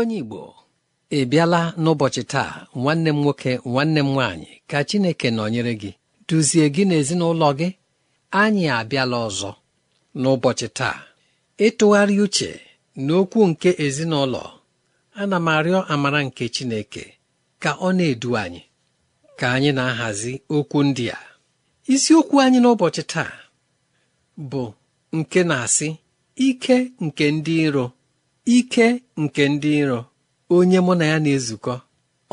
Onye Igbo ị bịala n'ụbọchị taa nwanne m nwoke nwanne m nwaanyị ka Chineke nọnyere gị duzie gị n'ezinụlọ gị. Anyị abịala ọzọ n'ụbọchị taa. Ịtụgharị uche n'okwu nke ezinụlọ ana m arịọ amara nke Chineke ka ọ na-edu anyị ka anyị na-ahazi okwu ndị a. Isiokwu anyị n'ụbọchị taa bụ nke na-asị ike nke ndị iro. Ike nke ndị iro onye mụ na ya na-ezukọ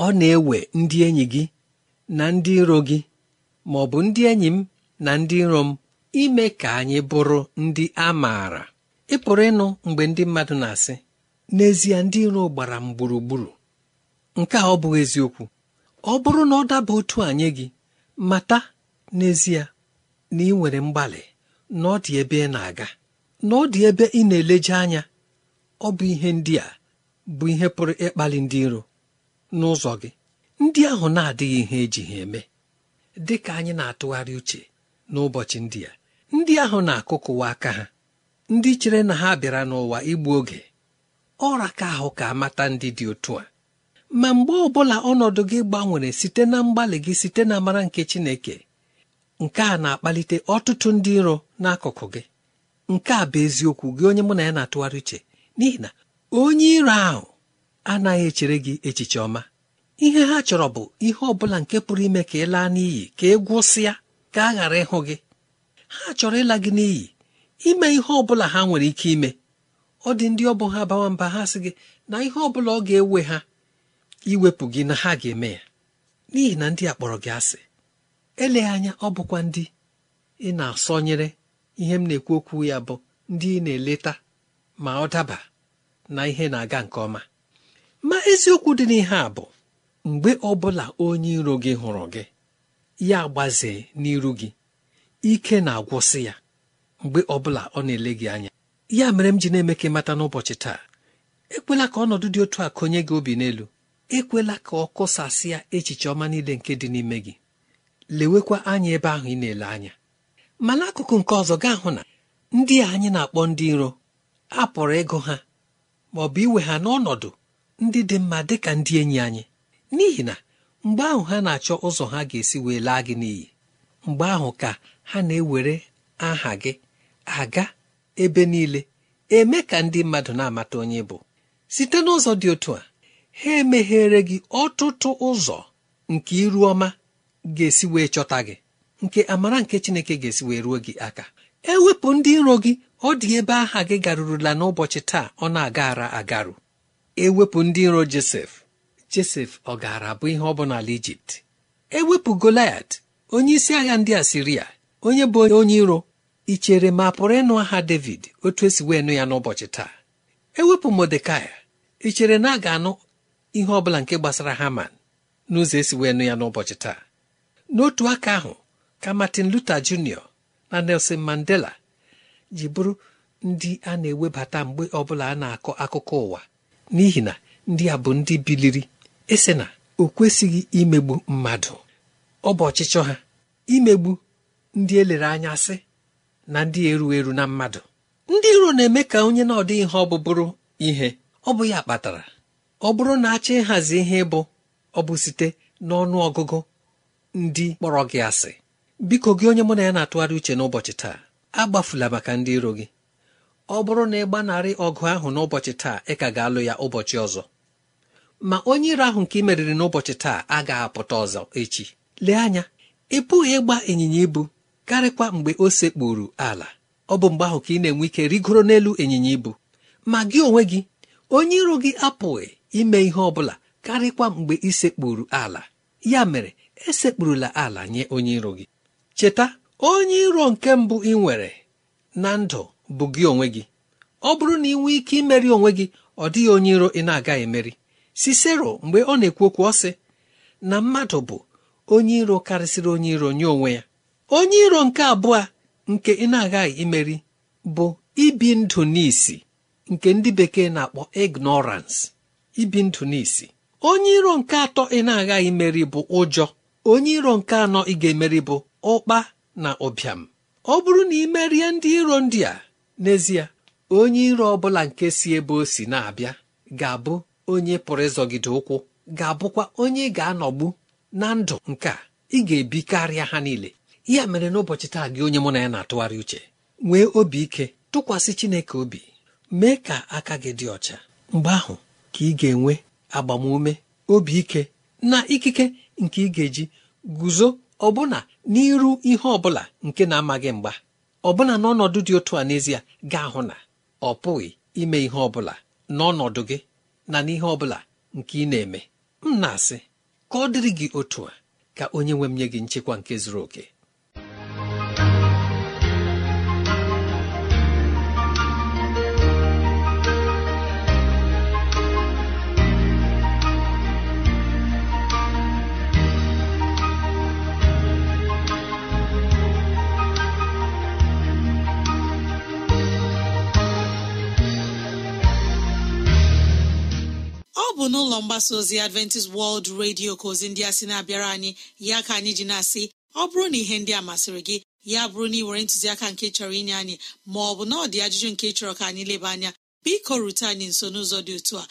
ọ na-ewe ndị enyi gị na ndị iro gị ma ọ bụ ndị enyi m na ndị iro m ime ka anyị bụrụ ndị a maara. Ị pụrụ ịnụ mgbe ndị mmadụ na-asị n'ezie ndị iro gbara m gburugburu. Nke a ọ bụghị eziokwu. Ọ bụrụ na ọ daba otu anyị gị mata n'ezie na ị nwere mgbalị na ọ dị ebe ị na-aga na ọ dị ebe ị na-eleje anya ọ bụ ihe ndị a bụ ihe pụrụ ịkpali ndị iro n'ụzọ gị. Ndị ahụ na-adịghị ihe eji ha eme dị ka anyị na-atụgharị uche n'ụbọchị ndị a. Ndị ahụ na-akụkụwa aka ha ndị chere na ha bịara n'ụwa igbu oge ọra ka ahụ ka amata ndị dị otu a. Ma mgbe ọbụla ọnọdụ gị gbanwere site na mgbalị gị site na amara nke Chineke nke a na-akpalite ọtụtụ ndị iro n'akụkụ gị. Nke a bụ eziokwu gị onye mụ na ya na-atụgharị uche. N'ihi na onye iro ahụ anaghị echere gị echiche ọma. Ihe ha chọrọ bụ ihe ọ bụla nke pụrụ ime ka ị laa n'iyi ka ị gwụsịa ka a ghara ịhụ gị. Ha chọrọ ịla gị n'iyi ime ihe ọ bụla ha nwere ike ime. Ọ dị ndị ọ bụ ha bawa mba ha sị gị na ihe ọ bụla ọ ga-ewe ha iwepụ gị na ha ga-eme ya. N'ihi na ndị a kpọrọ gị asị eleghị anya ọ bụkwa ndị ị na-asọnyere. Ihe m na-ekwu okwu ya bụ ndị ị na-eleta. Ma ọ daba na ihe na-aga nke ọma. Ma eziokwu dị n'ihe a bụ mgbe ọbụla onye iro gị hụrụ gị ya gbazee n'iru gị ike na-agwụsị ya mgbe ọbụla ọ na-ele gị anya. Ya mere m ji na-eme ka ịmata n'ụbọchị taa ekwela ka ọnọdụ dị otu a konye gị obi n'elu. Ekwela ka ọ kụsasịa echiche ọma niile nke dị n'ime gị. Lewekwa anya ebe ahụ ị na-ele anya. Ma n'akụkụ nke ọzọ gaa hụ na ndị anyị na-akpọ ndị iro a pụrụ ịgụ ha ma ọ bụ iwe ha n'ọnọdụ ndị dị mma dị ka ndị enyi anyị. N'ihi na mgbe ahụ ha na-achọ ụzọ ha ga-esi wee laa gị n'iyi. Mgbe ahụ ka ha na-ewere aha gị aga ebe niile eme ka ndị mmadụ na-amata onye bụ. Site n'ụzọ dị otu a ha emeghere gị ọtụtụ ụzọ nke iru ọma ga-esi wee chọta gị nke amara nke Chineke ga-esi wee ruo gị aka. Ewepụ ndị iro gị ọ dị ebe aha gị garurula n'ụbọchị taa ọ na-agara agarụ ewepụ ndị iro Josef Josef ọ gaara bụ ihe ọ bụ n'ala Ijipt? Ewepụ Goliat onye isi agha ndị Asiria onye bụ onye iro. Ị chere ma pụrụ ịnụ aha David otu esi wee nụ ya n'ụbọchị taa? Ewepụ Modekai ị chere na a ga-anụ ihe ọ bụla nke gbasara Haman n'ụzọ esi wee nụ ya n'ụbọchị taa? N'otu aka ahụ ka Martin Luther Jr. na Nelson Mandela ji bụrụ ndị a na-ewebata mgbe ọbụla a na-akọ akụkọ ụwa. N'ihi na ndị a bụ ndị biliri ese na o kwesịghị imegbu mmadụ. Ọ bụ ọchịchọ ha imegbu ndị elere anya sị na ndị eru eru na mmadụ. Ndị iro na-eme ka onye na-ọdịghị ihe ọ bụ bụrụ ihe. Ọ bụ ya kpatara. Ọ bụrụ na achọ ịhazi ihe bụ ọ bụ site n'ọnụ ọgụgụ ndị kpọrọ gị asị. Biko gị onye mụ na ya na-atụgharị uche n'ụbọchị taa. Agbafula maka ndị iro gị. Ọ bụrụ na ị gbanarị ọgụ ahụ n'ụbọchị taa ị ka ga-alụ ya ụbọchị ọzọ. Ma onye iro ahụ nke ị meriri n'ụbọchị taa agaghị apụta ọzọ echi. Lee anya ị pụghị ịgba ịnyịnya ibu karịkwa mgbe o sekpuru ala. Ọ bụ mgbe ahụ ka ị na-enwe ike rigoro n'elu ịnyịnya ibu. Ma gị onwe gị onye iro gị apụghị ime ihe ọ bụla karịkwa mgbe ị sekpuru ala. Ya mere esekpurula ala nye onye iro gị. Cheta onye iro nke mbụ ị nwere na ndụ bụ gị onwe gị. Ọ bụrụ na ị nwee ike imeri onwe gị ọ dịghị onye iro ị na-agaghị emeri. Sisero mgbe ọ na-ekwu okwu ọ na mmadụ bụ onye iro karịsịrị onye iro nye onwe ya. Onye iro nke abụọ nke ị na-agaghị imeri bụ ibi ndụ n'isi nke ndị bekee na-akpọ ignorance. Ibi ndụ n'isi. Onye iro nke atọ ị na-agaghị imeri bụ ụjọ. Onye iro nke anọ ị ga-emeri bụ ụkpa. Na ụbịam ọ bụrụ na ị merie ndị iro ndị a n'ezie onye iro ọ bụla nke si ebe o si na-abịa ga-abụ onye pụrụ ịzọgide ụkwụ ga-abụkwa onye ga-anọgbu na ndụ nke a. Ị ga-ebi karịa ha niile. Ya mere n'ụbọchị taa gị onye mụ na ya na-atụgharị uche nwee obi ike tụkwasị Chineke obi mee ka aka gị dị ọcha. Mgbe ahụ ka ị ga-enwe agbamume obi ike na ikike nke ị ga-eji guzo ọbụna n'iru ihe ọbụla nke na-amaghị mgba ọbụna n'ọnọdụ dị otu a n'ezie ga-ahụ na ọ pụghị ime ihe ọbụla n'ọnọdụ gị na n'ihe ọbụla nke ị na-eme. M na-asị ka ọ dịrị gị otu a ka onye nwe m nye gị nchekwa nke zuru oke. Bụ n'ụlọ mgbasa ozi adventist world radio ka ozi ndị a sị na-abịara anyị ya ka anyị ji na-asị ọ bụrụ na ihe ndị a masịrị gị ya bụrụ na ị were ntụziaka nke chọrọ inye anyị ma ọ bụ na ọ dị ajụjụ nke chọrọ ka anyị leba anya biko rute anyị nso n'ụzọ dị otu a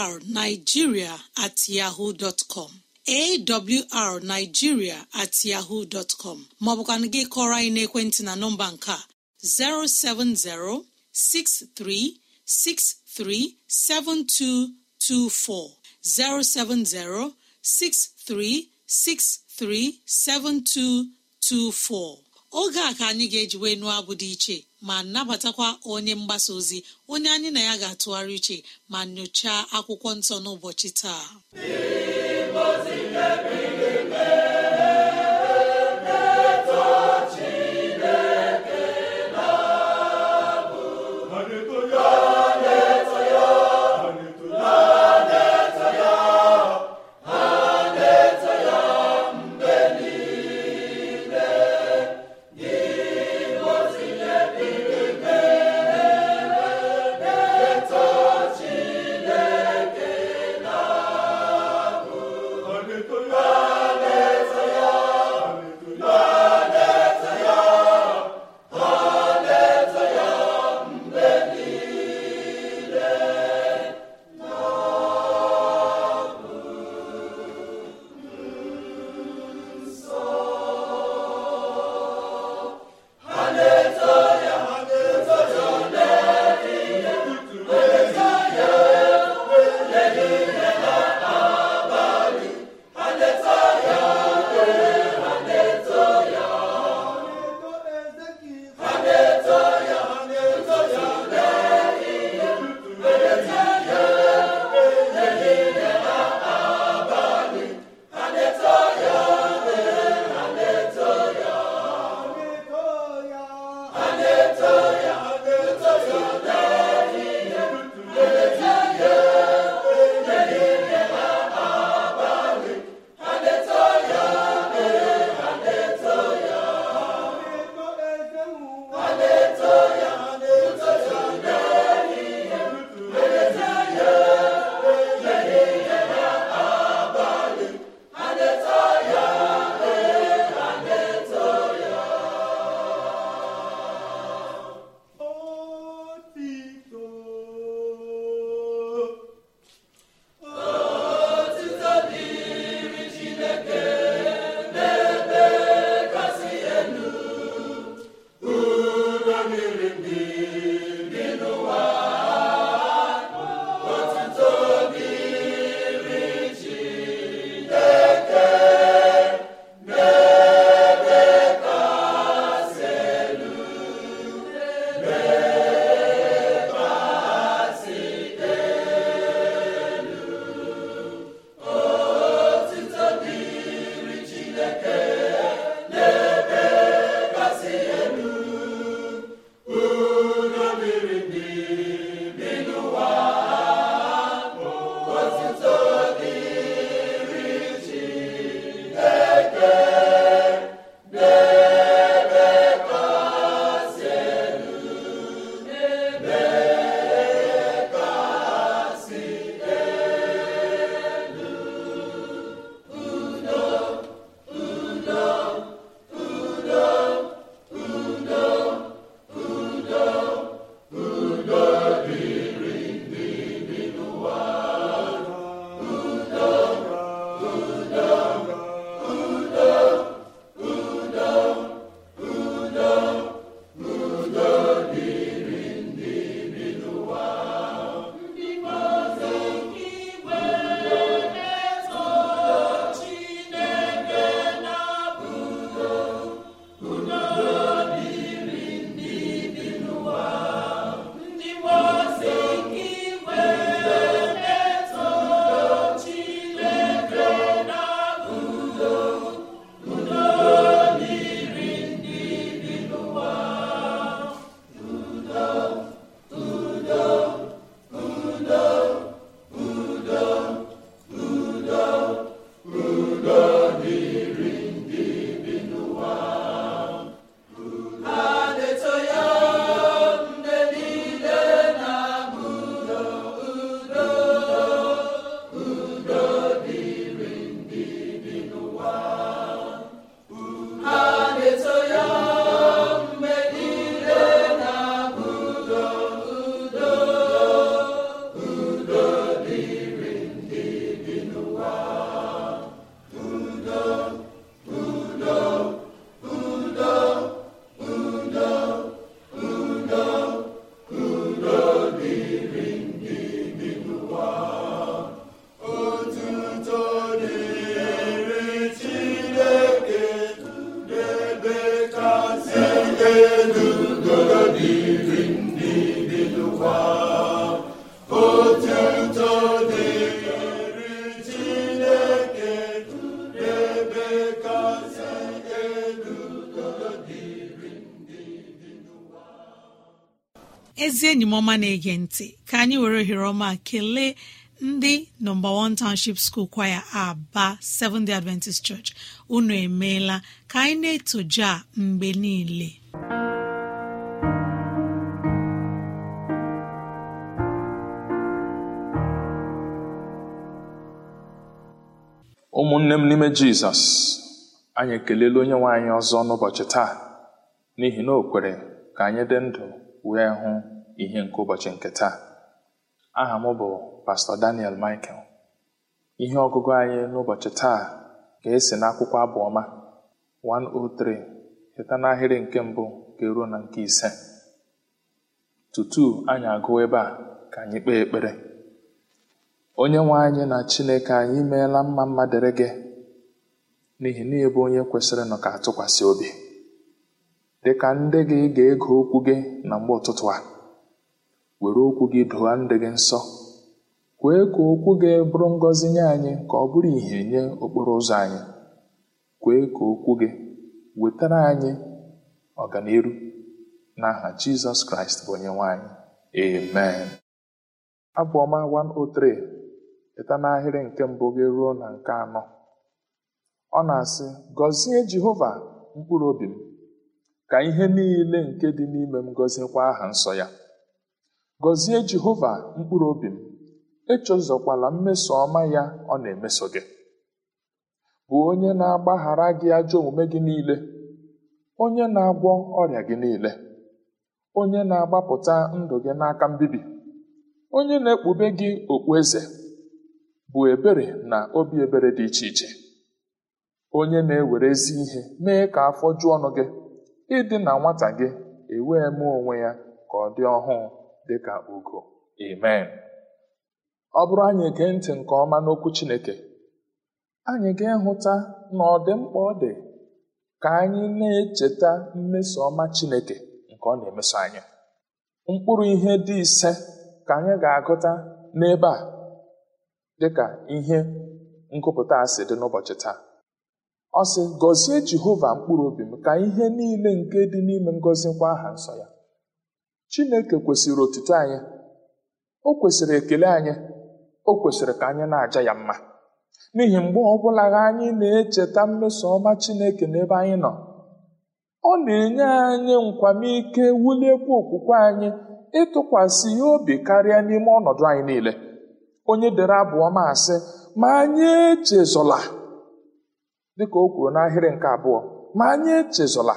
awrnigeria at yahoo dot com awrnigeria at yahoo dot com gị kọrọ anyị n'ekwentị na nọmba nke a 070 63 637224 07063637224 oge a ka anyị ga-ejiwe nụọ abụ dị iche ma nabatakwa onye mgbasa ozi onye anyị na ya ga-atụgharị iche ma nyochaa akwụkwọ nsọ n'ụbọchị taa. Enyi m ọma na-ege ntị. Ka anyị were ohere ọma kelee ndị nọmba 1 Township School kwaya aba Seventh Day Adventist Church. Unu emeela ka anyị na-etoje a mgbe niile. Ụmụnne m n'ime jizọs anyị ekelela onye nwe anyị ọzọ n'ụbọchị taa n'ihi na o kwere ka anyị dị ndụ wee hụ ihe nke ụbọchị nke taa. Aha m bụ pastọ daniel michael. Ihe ọgụgụ anyị n'ụbọchị taa ga-esi n'akwụkwọ abụọma 103 cheta n'ahịrị nke mbụ ga-eruo na nke ise. Tutu anyị agụ ebe a ka anyị kpee ekpere. Onye nwe anyị na chineke anyị meela mma mma dịrị gị n'ihi na onye kwesịrị nọ ka atụkwasị obi. Dịka ndị gị ga-ege okwu gị na mgbe ụtụtụ a. were okwu gị doo ndị gị nsọ kwee ka okwu gị bụrụ ngọzi nye anyị ka ọ bụrụ ìhè nye okporo ụzọ anyị. Kwee ka okwu gị wetara anyị ọganiru n'aha jizọs kraịst bụ onye nwanyị amen. Abụọma 103 pụta n'ahịrị nke mbụ gị ruo na nke anọ. Ọ na-asị gọzie jehova mkpụrụ obi m ka ihe niile nke dị n'ime m gọziekwa aha nsọ ya. Gọzie jehova mkpụrụ obi m. Echezọkwala mmeso ọma ya ọ na-emeso gị. Bụ onye na-agbaghara gị ajọ omume gị niile. Onye na-agwọ ọrịa gị niile. Onye na-agbapụta ndụ gị n'aka mbibi. Onye na-ekpube gị okpueze bụ ebere na obi ebere dị iche iche. Onye na-ewere ezi ihe mee ka afọ ju ọnụ gị. Ịdị na nwata gị ewee mee onwe ya ka ọ dị ọhụụ. Dị ka ugo. Amen. Ọ bụrụ anyị ege ntị nke ọma n'okwu Chineke anyị ga-ehụta na ọ dị mkpa ọ dị ka anyị na-echeta mmeso ọma Chineke nke ọ na-emeso anyị. Mkpụrụ ihe dị ise ka anyị ga-agụta n'ebe a dịka ihe ngụpụta a dị n'ụbọchị taa. Ọ sị gọzie Jehova mkpụrụ obi m ka ihe niile nke dị n'ime ngọzikwa aha nsọ ya. Chineke kwesịrị otuto anyị o kwesịrị ekele anyị o kwesịrị ka anyị na-aja ya mma. N'ihi mgbe ọbụla anyị na-echeta mmeso ọma Chineke n'ebe anyị nọ ọ na-enye anyị nkwamike wuliekwa okwukwe anyị ịtụkwasị ya obi karịa n'ime ọnọdụ anyị niile. Onye dere abụọ ma asị ma anyị echezọla dịka o kwuru n'ahịrị nke abụọ ma anyị echezọla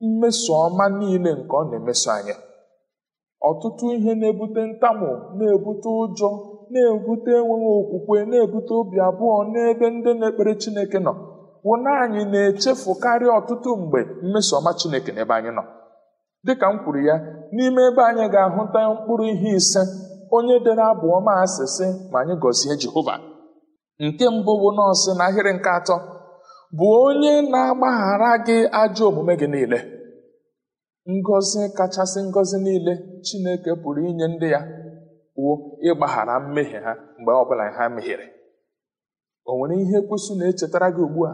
mmeso ọma niile nke ọ na-emeso anyị. Ọtụtụ ihe na-ebute ntamu na-ebute ụjọ na-ebute enweghị okwukwe na-ebute obi abụọ n'ebe ndị na-ekpere Chineke nọ. Bụ na anyị na-echefukarị ọtụtụ mgbe mmeso ọma Chineke n'ebe anyị nọ. Dịka m kwuru ya n'ime ebe anyị ga-ahụta mkpụrụ ihe ise onye dere abụọ ma asịsị ma anyị gọzie Jehova. Nke mbụ bụ nọọsụ na ahịrị nke atọ bụ onye na-agbaghara gị ajọ omume gị niile. Ngọzi kachasị ngọzi niile Chineke pụrụ inye ndị ya wụ ịgbaghara mmehie ha mgbe ọbụla ha mehiere. O nwere ihe kwesị na-echetara gị ugbu a?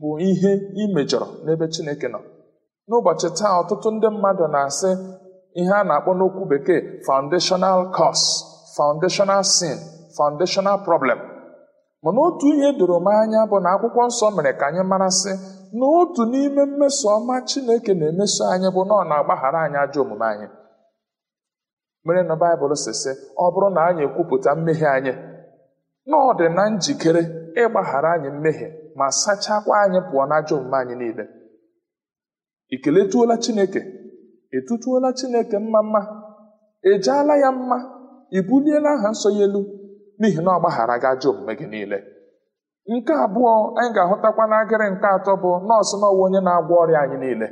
Bụ ihe ị mejọrọ n'ebe Chineke nọ. N'ụbọchị taa ọtụtụ ndị mmadụ na-asị ihe a na-akpọ n'okwu bekee foundational cause foundational sin foundational problem. Mana otu ihe doro m anya bụ na akwụkwọ nsọ mere ka anyị marasị na otu n'ime mmeso ọma Chineke na-emeso anyị bụ na ọ na-agbaghara anyị ajọ omume anyị. Mere na Baịbụl si sị ọ bụrụ na anyị ekwupụta mmehie anyị na ọ dị na njikere ịgbaghara anyị mmehie ma sachakwa anyị pụọ n'ajọ omume anyị niile. Ikeletuola Chineke etutuola Chineke mma mma ejeala ya mma ibuliela aha nsọ ya elu. N'ihi na ọ gbaghara gị ajọ omume gị niile. Nke abụọ anyị ga-ahụtakwa n'agịrị nke atọ bụ nọọsụ n'ọwa onye na-agwọ ọrịa anyị niile.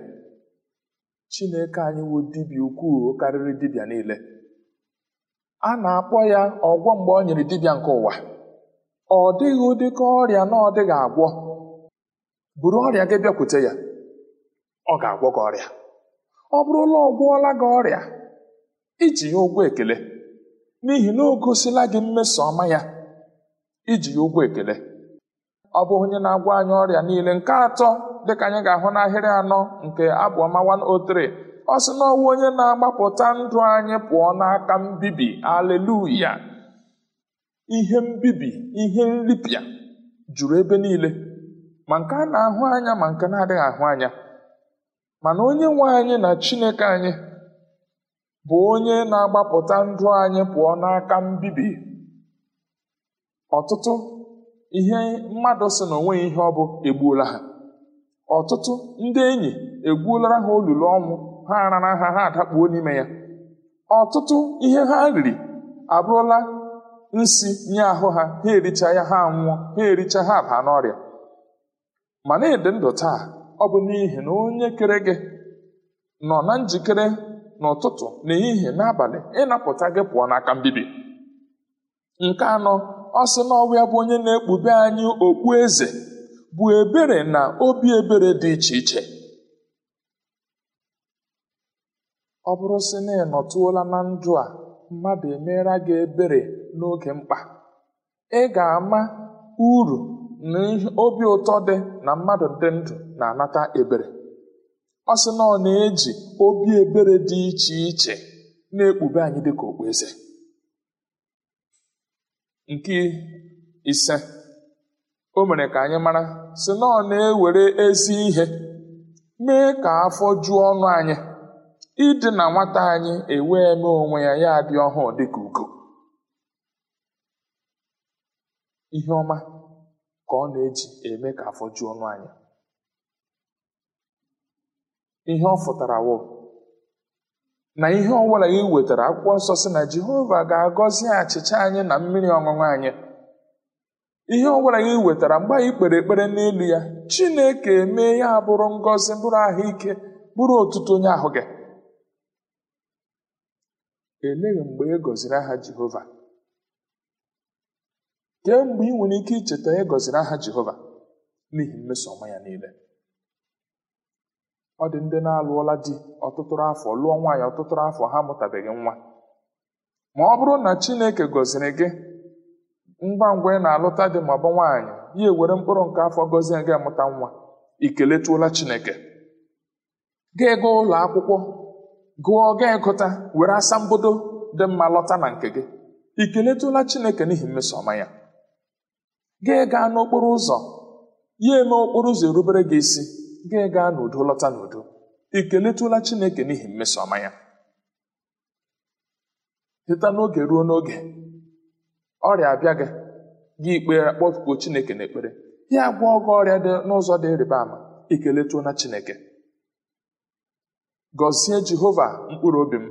Chineke anyị wụ dibịa ukwuu karịrị dibịa niile. A na-akpọ ya ọgwọ mgbe ọ nyere dibịa nke ụwa. Ọ dịghị ụdịka ọrịa na ọ dịghị agwọ. Buru ọrịa gị bịakwute ya ọ ga-agwọ gị ọrịa. Ọ bụrụla ọ gwọọla gị ọrịa iji ya ụgwọ ekele. N'ihi na o gosila gị mmeso ọma ya iji ya ụgwọ ekele. Ọ bụ onye na-agwọ anyị ọrịa niile nke atọ dịka anyị ga-ahụ n'ahịrị anọ nke abụọma 103 ọ sị na ọwụ onye na-agbapụta ndụ anyị pụọ n'aka mbibi. Aleluya ihe mbibi ihe nripịa juru ebe niile. Ma nke a na-ahụ anya ma nke na-adịghị ahụ anya. Mana onye nwe anyị na Chineke anyị bụ onye na-agbapụta ndụ anyị pụọ n'aka mbibi. Ọtụtụ ihe mmadụ sị na o nweghị ihe ọ bụ egbuola ha. Ọtụtụ ndị enyi egbuolara ha olulu ọnwụ ha arara ha ha adakpuo n'ime ya. Ọtụtụ ihe ha riri abụrụla nsi nye ahụ ha ha ericha ya ha nwụọ ha ericha ha baa n'ọrịa. Ma na-ede ndụ taa ọ bụ n'ihi na onye kere gị nọ na njikere n'ụtụtụ n'ehihie n'abalị ịnapụta gị pụọ n'aka mbibi. Nke anọ ọ sị na ọwụ ya bụ onye na-ekpube anyị okpu eze bụ ebere na obi ebere dị iche iche. Ọ bụrụ sị na ị nọtụola na ndụ a mmadụ emeela gị ebere n'oge mkpa. Ị ga-ama uru na obi ụtọ dị na mmadụ dị ndụ na-anata ebere. Ọ sị na ọ na-eji obi ebere dị iche iche na-ekpube anyị dịka okpueze. Nke ise o mere ka anyị mara si na ọ na-ewere ezi ihe mee ka afọ juo ọnụ anyị ịdị na nwata anyị ewee mee onwe ya ya dị ọhụụ dịka ugo. Ihe ọma ka ọ na-eji eme ka afọ juo ọnụ anyị. Ihe ọ fụtara wụ na ihe ọbụla ị wetara akwụkwọ nsọ si na jehova ga-agọzi achịcha anyị na mmiri ọṅụṅụ anyị. Ihe ọbụla ị wetara mgbe anyị kpere ekpere n'elu ya chineke mee ya bụrụ ngọzi bụrụ ahụike bụrụ otuto onye ahụ gị. Eleghị mgbe ị gọziri aha jehova? Kee mgbe ị nwere ike icheta gọziri aha jehova? N'ihi mmeso ọma ya niile. Ọ dị ndị na-alụọla di ọtụtụrụ afọ lụọ nwaanyị ọtụtụrụ afọ ha amụtabeghị nwa. Ma ọ bụrụ na chineke gọziri gị ngwa ngwa ị na-alụta di ma ọ bụ nwaanyị ya ewere mkpụrụ nke afọ gọzie gị amụta nwa ikeletuola chineke. Gaa ego ụlọ akwụkwọ gụọ gaa ịgụta were asambodo dị mma lọta na nke gị. Ikeletụla chineke n'ihi mmeso ọma ya. Gaa gaa n'okporo ụzọ ya eme okporo ụzọ erubere gị isi. Gaa gaa n'udo lọta n'udo? Ikeletụla chineke n'ihi mmeso ọma ya? Site n'oge ruo n'oge ọrịa abịa gị gị ikpere kpọkuo chineke n'ekpere. Ya gwọọ gị ọrịa dị n'ụzọ dị ịrịba ama ikeletuona chineke. Gọzie jehova mkpụrụ obi m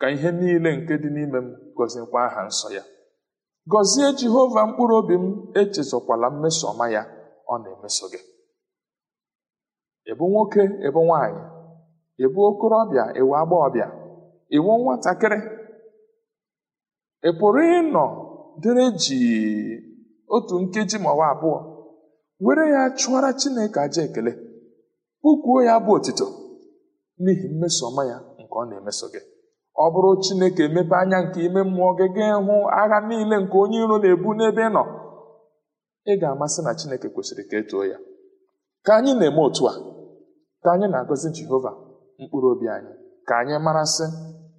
ka ihe niile nke dị n'ime m gọziekwa aha nsọ ya. Gọzie jehova mkpụrụ obi m echezọkwala mmeso ọma ya ọ na-emeso gị. Ịbụ nwoke ịbụ nwaanyị ịbụ okorobịa ịwụ agbọghọbịa ịwụ nwatakịrị. Ị pụrụ ịnọ dịrị ji otu nkeji ma ọ bụ abụọ were ya chụọra chineke aja ekele kpukwuo ya bụ otito n'ihi mmeso ọma ya nke ọ na-emeso gị. Ọ bụrụ chineke emepe anya nke ime mmụọ gị gaa hụ agha niile nke onye iro na-ebu n'ebe ị nọ ị ga-amasị na chineke kwesịrị ka etoo ya. Ka anyị na-eme otu a. ka anyị na-agọzi jehova mkpụrụ obi anyị ka anyị marasị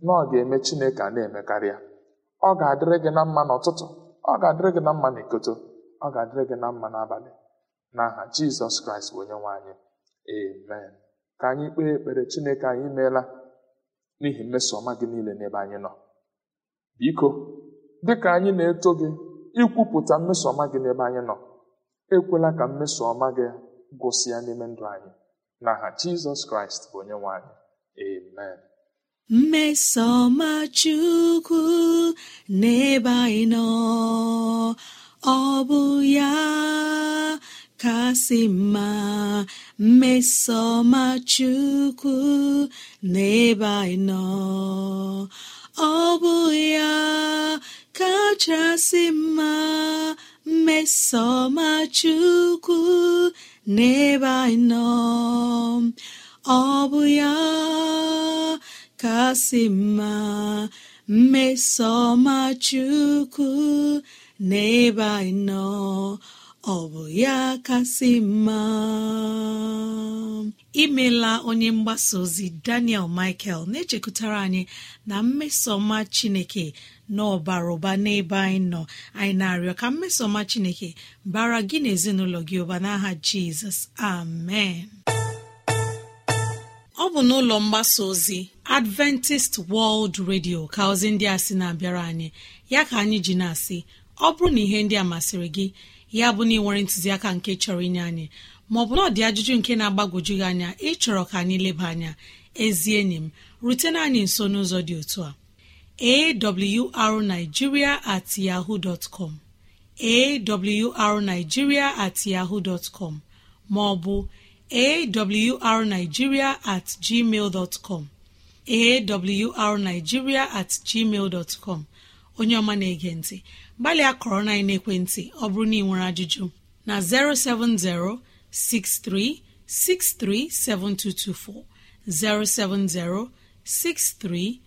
na ọ ga-eme chineke a na-emekarị ya. Ọ ga-adịrị gị na mma n'ụtụtụ ọ ga-adịrị gị na mma n'ikoto ọ ga-adịrị gị na mma n'abalị. N'aha jizọs kraịst bụ onye nwe amen. Ka anyị kpee ekpere chineke anyị meela n'ihi mmeso ọma gị niile n'ebe anyị nọ. Biko dịka anyị na-eto gị ikwupụta mmeso ọma gị n'ebe anyị nọ. Ekwela ka mmeso ọma gị gwụsịa n'ime ndụ anyị. N'aha jizọs kraịst bụ onye nwe anyị. Amen. Mmesoma chukwu n'ebe anyị nọ ọ bụ ya kasị mma. Mmesoma chukwu n'ebe anyị nọ ọ bụ ya kachasị mma. Mmesoma chukwu n'ebe anyị nọ ọ bụ ya kasị mma mmesoma chukwu n'ebe anyị nọ ọ bụ ya kasị mma imela onye mgbasa ozi daniel michael na-echekwutara anyị na mmesoma chineke na ọbara ụba n'ebe anyị nọ. Anyị na-arịọ ka mmesoma chineke bara gị na ezinụlọ gị ụba n'aha jizọs. Amen. Ọ bụ n'ụlọ mgbasa ozi adventist world radio ka ozi ndị a sị na-abịara anyị. Ya ka anyị ji na-asị ọ bụrụ na ihe ndị a masịrị gị ya bụ na ị nwere ntụziaka nke chọrọ inye anyị maọbụ na ọ dị ajụjụ nke na-agbagwoju gị anya ịchọrọ ka anyị leba anya. Ezi enyi m rutena anyị nso n'ụzọ dị otu a. awrnigeria at yahoo com. Awrnigeria at yahoo dot maọbụ awrnigeria at gmail dot com. At gmail dot com. Onye ọma na-ege ntị gbalịa kọrọ na ekwentị ọ bụrụ na ị nwere ajụjụ na 070 6363 7224 070 6363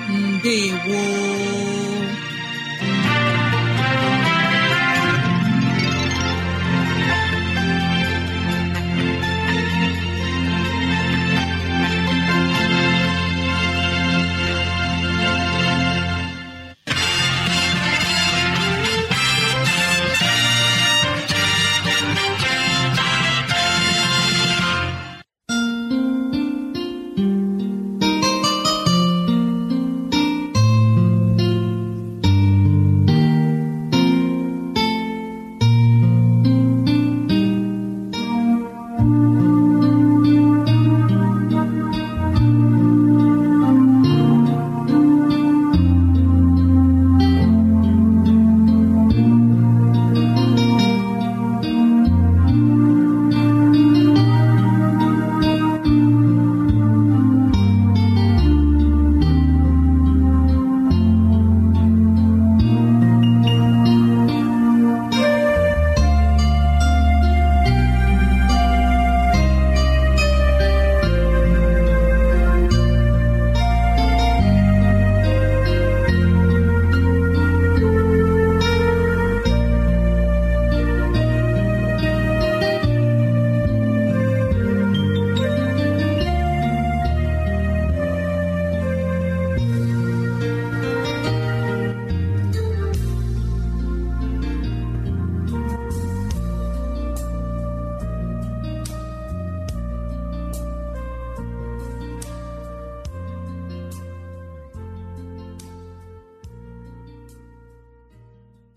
ndewo.